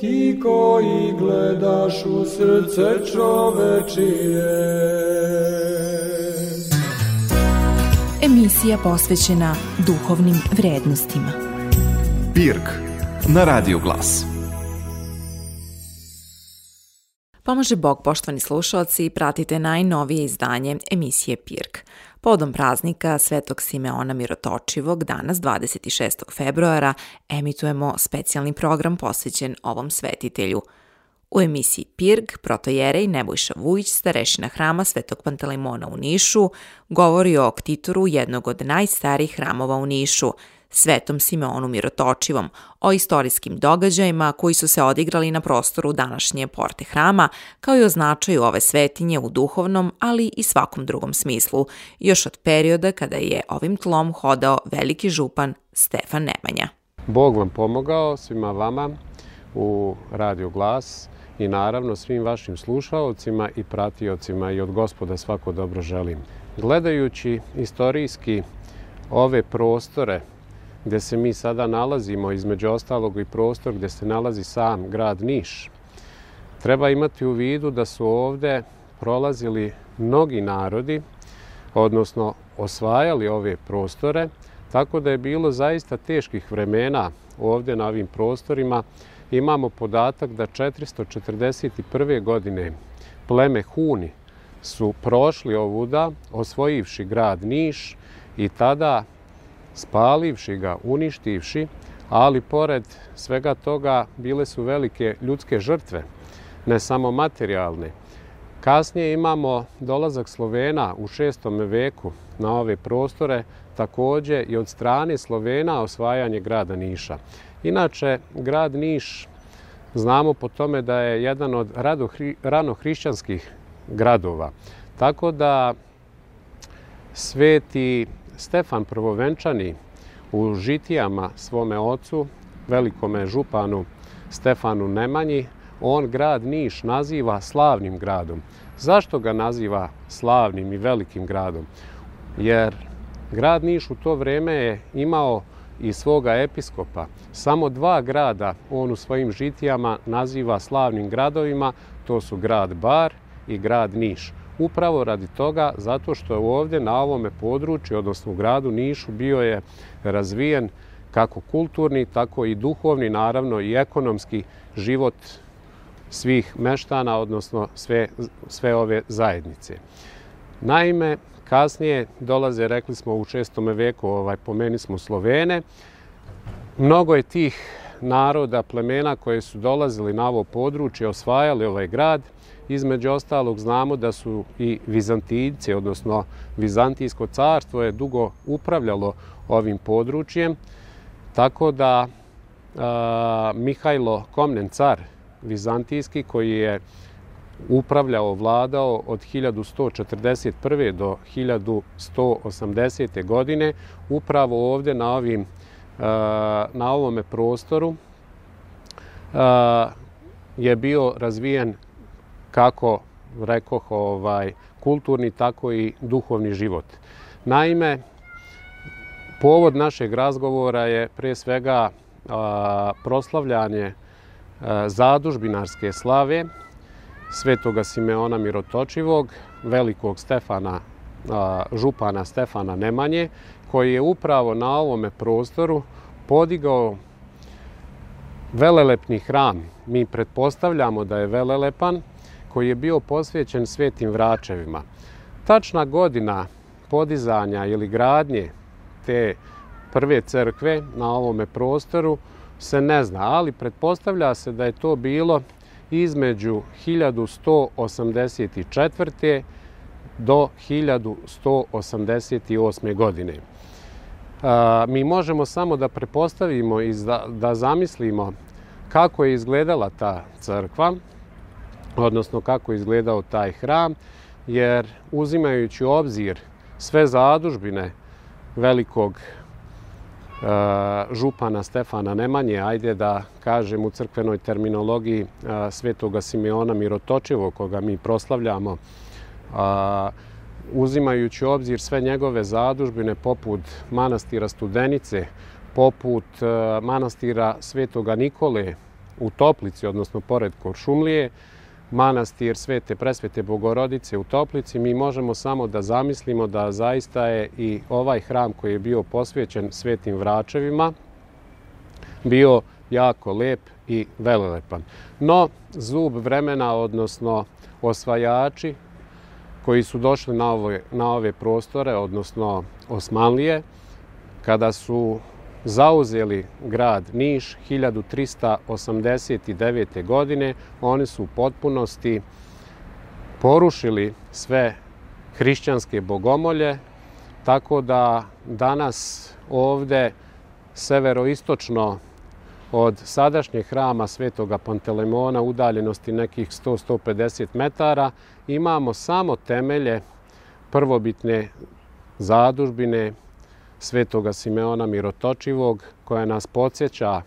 ti koji gledaš u srce čovečije. Emisija posvećena duhovnim vrednostima. Pirk na Radio Glas. Pomože Bog, poštovani slušalci, pratite najnovije izdanje emisije Pirk. Podom praznika Svetog Simeona Mirotočivog danas 26. februara emitujemo specijalni program posvećen ovom svetitelju. U emisiji Pirg, protojerej Nebojša Vujić, starešina hrama Svetog Pantelimona u Nišu, govori o oktitoru jednog od najstarijih hramova u Nišu – Svetom Simeonu Mirotočivom, o istorijskim događajima koji su se odigrali na prostoru današnje porte hrama, kao i o značaju ove svetinje u duhovnom, ali i svakom drugom smislu, još od perioda kada je ovim tlom hodao veliki župan Stefan Nemanja. Bog vam pomogao svima vama u Radio Glas i naravno svim vašim slušalcima i pratiocima i od gospoda svako dobro želim. Gledajući istorijski ove prostore gdje se mi sada nalazimo, između ostalog i prostor gdje se nalazi sam grad Niš, treba imati u vidu da su ovdje prolazili mnogi narodi, odnosno osvajali ove prostore, tako da je bilo zaista teških vremena ovdje na ovim prostorima. Imamo podatak da 441. godine pleme Huni su prošli ovuda, osvojivši grad Niš i tada spalivši ga, uništivši, ali pored svega toga bile su velike ljudske žrtve, ne samo materijalne. Kasnije imamo dolazak Slovena u šestom veku na ove prostore, također i od strane Slovena osvajanje grada Niša. Inače, grad Niš znamo po tome da je jedan od ranohrišćanskih gradova. Tako da sveti Stefan Prvovenčani u žitijama svome ocu, velikome županu Stefanu Nemanji, on grad Niš naziva slavnim gradom. Zašto ga naziva slavnim i velikim gradom? Jer grad Niš u to vreme je imao i svoga episkopa. Samo dva grada on u svojim žitijama naziva slavnim gradovima, to su grad Bar i grad Niš upravo radi toga zato što je ovdje na ovome području, odnosno u gradu Nišu, bio je razvijen kako kulturni, tako i duhovni, naravno i ekonomski život svih meštana, odnosno sve, sve ove zajednice. Naime, kasnije dolaze, rekli smo u šestome veku, ovaj, pomeni smo Slovene, mnogo je tih naroda, plemena koje su dolazili na ovo područje, osvajali ovaj grad – Između ostalog znamo da su i Vizantijci, odnosno Vizantijsko carstvo je dugo upravljalo ovim područjem, tako da a, Mihajlo Komnen car Vizantijski koji je upravljao, vladao od 1141. do 1180. godine, upravo ovdje na, ovim, na ovome prostoru je bio razvijen kako rekoh, ovaj, kulturni, tako i duhovni život. Naime, povod našeg razgovora je pre svega a, proslavljanje a, zadužbinarske slave svetoga Simeona Mirotočivog, velikog Stefana, a, župana Stefana Nemanje, koji je upravo na ovome prostoru podigao velelepni hram. Mi pretpostavljamo da je velelepan, koji je bio posvećen svetim vračevima. Tačna godina podizanja ili gradnje te prve crkve na ovome prostoru se ne zna, ali pretpostavlja se da je to bilo između 1184. do 1188. godine. Mi možemo samo da prepostavimo i da zamislimo kako je izgledala ta crkva, odnosno kako je izgledao taj hram, jer uzimajući obzir sve zadužbine velikog uh, župana Stefana Nemanje, ajde da kažem u crkvenoj terminologiji e, svetoga Simeona Mirotočevo, koga mi proslavljamo uh, uzimajući obzir sve njegove zadužbine poput manastira Studenice, poput e, manastira Svetoga Nikole u Toplici, odnosno pored Koršumlije, manastir Svete Presvete Bogorodice u Toplici, mi možemo samo da zamislimo da zaista je i ovaj hram koji je bio posvećen Svetim Vračevima bio jako lep i velelepan. No, zub vremena, odnosno osvajači koji su došli na ove, na ove prostore, odnosno Osmanlije, kada su zauzeli grad Niš 1389. godine, oni su u potpunosti porušili sve hrišćanske bogomolje, tako da danas ovde severoistočno od sadašnjeg hrama Svetoga Pantelemona udaljenosti nekih 100-150 metara imamo samo temelje prvobitne zadužbine Svetoga Simeona Mirotočivog koja nas podsjeća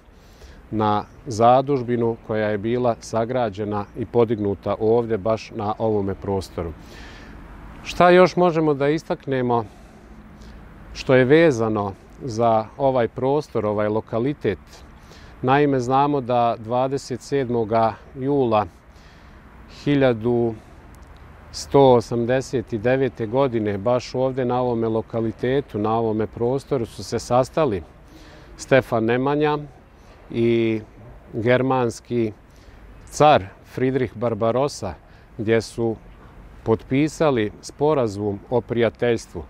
na zadužbinu koja je bila sagrađena i podignuta ovdje baš na ovome prostoru. Šta još možemo da istaknemo što je vezano za ovaj prostor, ovaj lokalitet Naime, znamo da 27. jula 189. godine, baš ovdje na ovome lokalitetu, na ovome prostoru, su se sastali Stefan Nemanja i germanski car Friedrich Barbarossa, gdje su potpisali sporazum o prijateljstvu.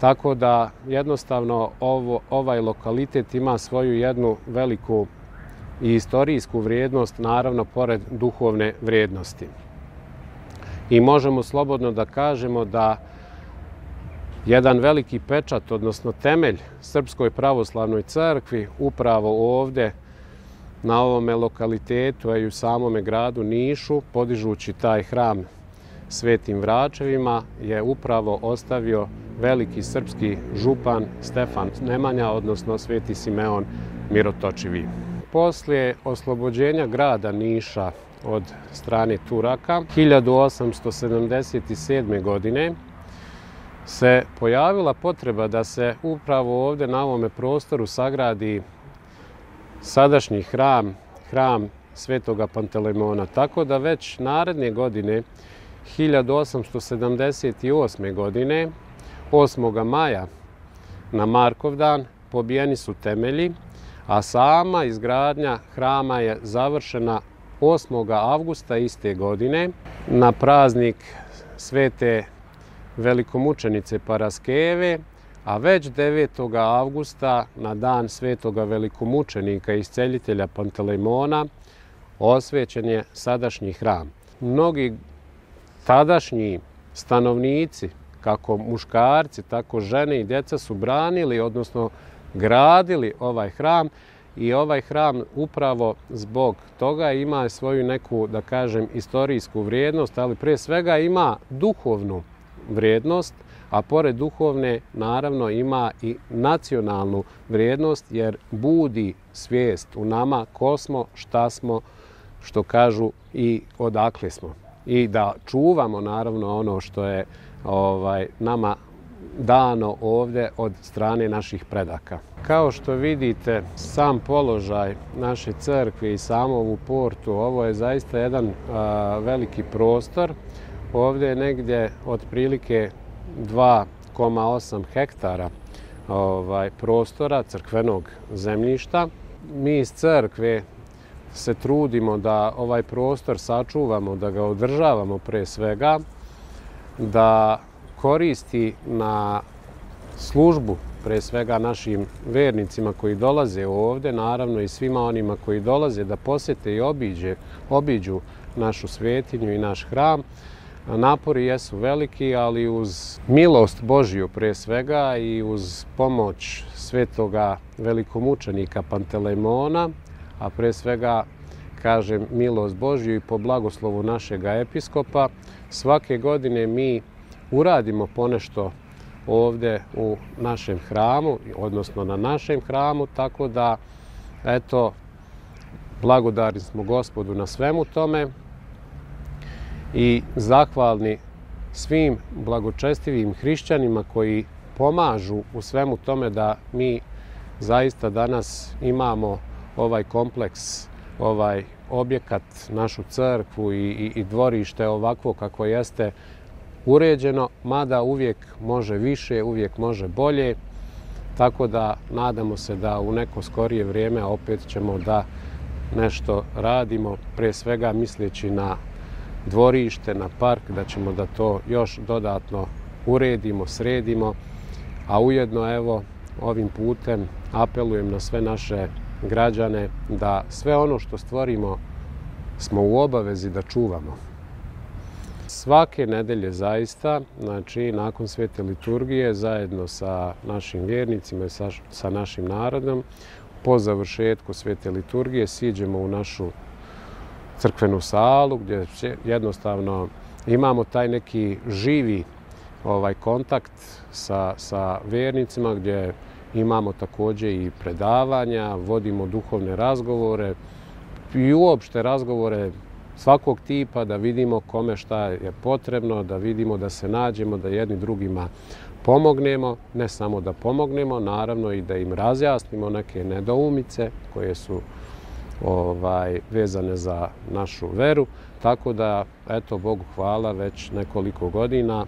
Tako da jednostavno ovo, ovaj lokalitet ima svoju jednu veliku i istorijsku vrijednost, naravno pored duhovne vrijednosti. I možemo slobodno da kažemo da jedan veliki pečat, odnosno temelj Srpskoj pravoslavnoj crkvi, upravo ovde na ovome lokalitetu, a i u samome gradu Nišu, podižući taj hram Svetim Vračevima, je upravo ostavio veliki srpski župan Stefan Nemanja, odnosno Sveti Simeon Mirotočivi. Poslije oslobođenja grada Niša od strane Turaka, 1877. godine, se pojavila potreba da se upravo ovdje na ovome prostoru sagradi sadašnji hram, hram Svetoga Pantelemona. Tako da već naredne godine, 1878. godine, 8. maja na Markov dan pobijeni su temelji, a sama izgradnja hrama je završena 8. avgusta iste godine na praznik svete velikomučenice Paraskeve, a već 9. avgusta na dan svetoga velikomučenika i isceljitelja Pantelejmona osvećen je sadašnji hram. Mnogi tadašnji stanovnici kako muškarci, tako žene i djeca su branili, odnosno gradili ovaj hram i ovaj hram upravo zbog toga ima svoju neku, da kažem, istorijsku vrijednost, ali prije svega ima duhovnu vrijednost, a pored duhovne naravno ima i nacionalnu vrijednost jer budi svijest u nama ko smo, šta smo, što kažu i odakle smo. I da čuvamo naravno ono što je ovaj nama dano ovde od strane naših predaka. Kao što vidite, sam položaj naše crkve i samo ovu portu, ovo je zaista jedan a, veliki prostor. Ovde je negdje otprilike 2,8 hektara ovaj, prostora crkvenog zemljišta. Mi iz crkve se trudimo da ovaj prostor sačuvamo, da ga održavamo pre svega, da koristi na službu pre svega našim vernicima koji dolaze ovde, naravno i svima onima koji dolaze da posete i obiđe, obiđu našu svetinju i naš hram. Napori jesu veliki, ali uz milost Božiju pre svega i uz pomoć svetoga velikomučenika Pantelemona, a pre svega kažem milost Božju i po blagoslovu našeg episkopa, svake godine mi uradimo ponešto ovdje u našem hramu, odnosno na našem hramu, tako da, eto, blagodari smo gospodu na svemu tome i zahvalni svim blagočestivim hrišćanima koji pomažu u svemu tome da mi zaista danas imamo ovaj kompleks, ovaj objekat, našu crkvu i, i, i dvorište ovakvo kako jeste uređeno, mada uvijek može više, uvijek može bolje. Tako da nadamo se da u neko skorije vrijeme opet ćemo da nešto radimo, pre svega misleći na dvorište, na park, da ćemo da to još dodatno uredimo, sredimo, a ujedno evo ovim putem apelujem na sve naše građane da sve ono što stvorimo smo u obavezi da čuvamo. Svake nedelje zaista, znači nakon svete liturgije, zajedno sa našim vjernicima i sa, sa našim narodom, po završetku svete liturgije siđemo u našu crkvenu salu gdje jednostavno imamo taj neki živi ovaj kontakt sa, sa vjernicima gdje imamo također i predavanja, vodimo duhovne razgovore i uopšte razgovore svakog tipa da vidimo kome šta je potrebno, da vidimo da se nađemo, da jedni drugima pomognemo, ne samo da pomognemo, naravno i da im razjasnimo neke nedoumice koje su ovaj vezane za našu veru. Tako da, eto, Bogu hvala, već nekoliko godina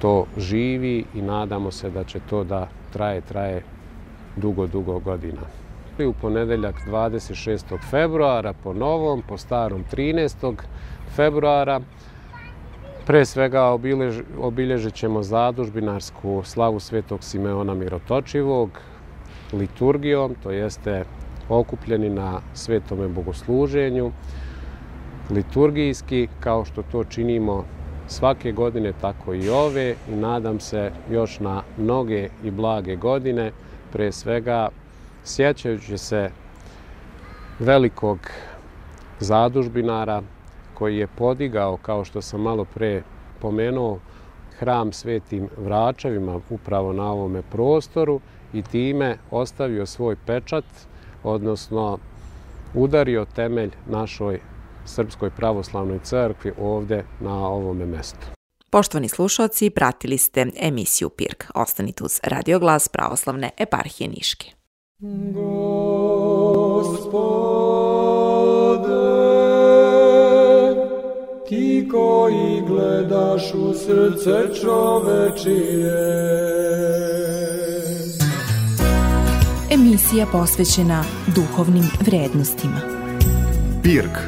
to živi i nadamo se da će to da traje, traje dugo, dugo godina. U ponedeljak 26. februara po novom, po starom 13. februara, pre svega obiljež, obilježit ćemo zadužbinarsku slavu svetog Simeona Mirotočivog liturgijom, to jeste okupljeni na svetome bogosluženju, liturgijski, kao što to činimo svake godine, tako i ove i nadam se još na mnoge i blage godine, pre svega sjećajući se velikog zadužbinara koji je podigao, kao što sam malo pre pomenuo, hram svetim vračevima upravo na ovome prostoru i time ostavio svoj pečat, odnosno udario temelj našoj Srpskoj pravoslavnoj crkvi ovde na ovome mestu. Poštovani slušalci, pratili ste emisiju Pirk. Ostanite uz radioglas pravoslavne eparhije Niške. Gospode, ti koji gledaš u srce čovečije. Emisija posvećena duhovnim vrednostima. Pirk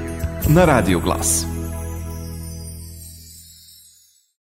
na Radio Glas.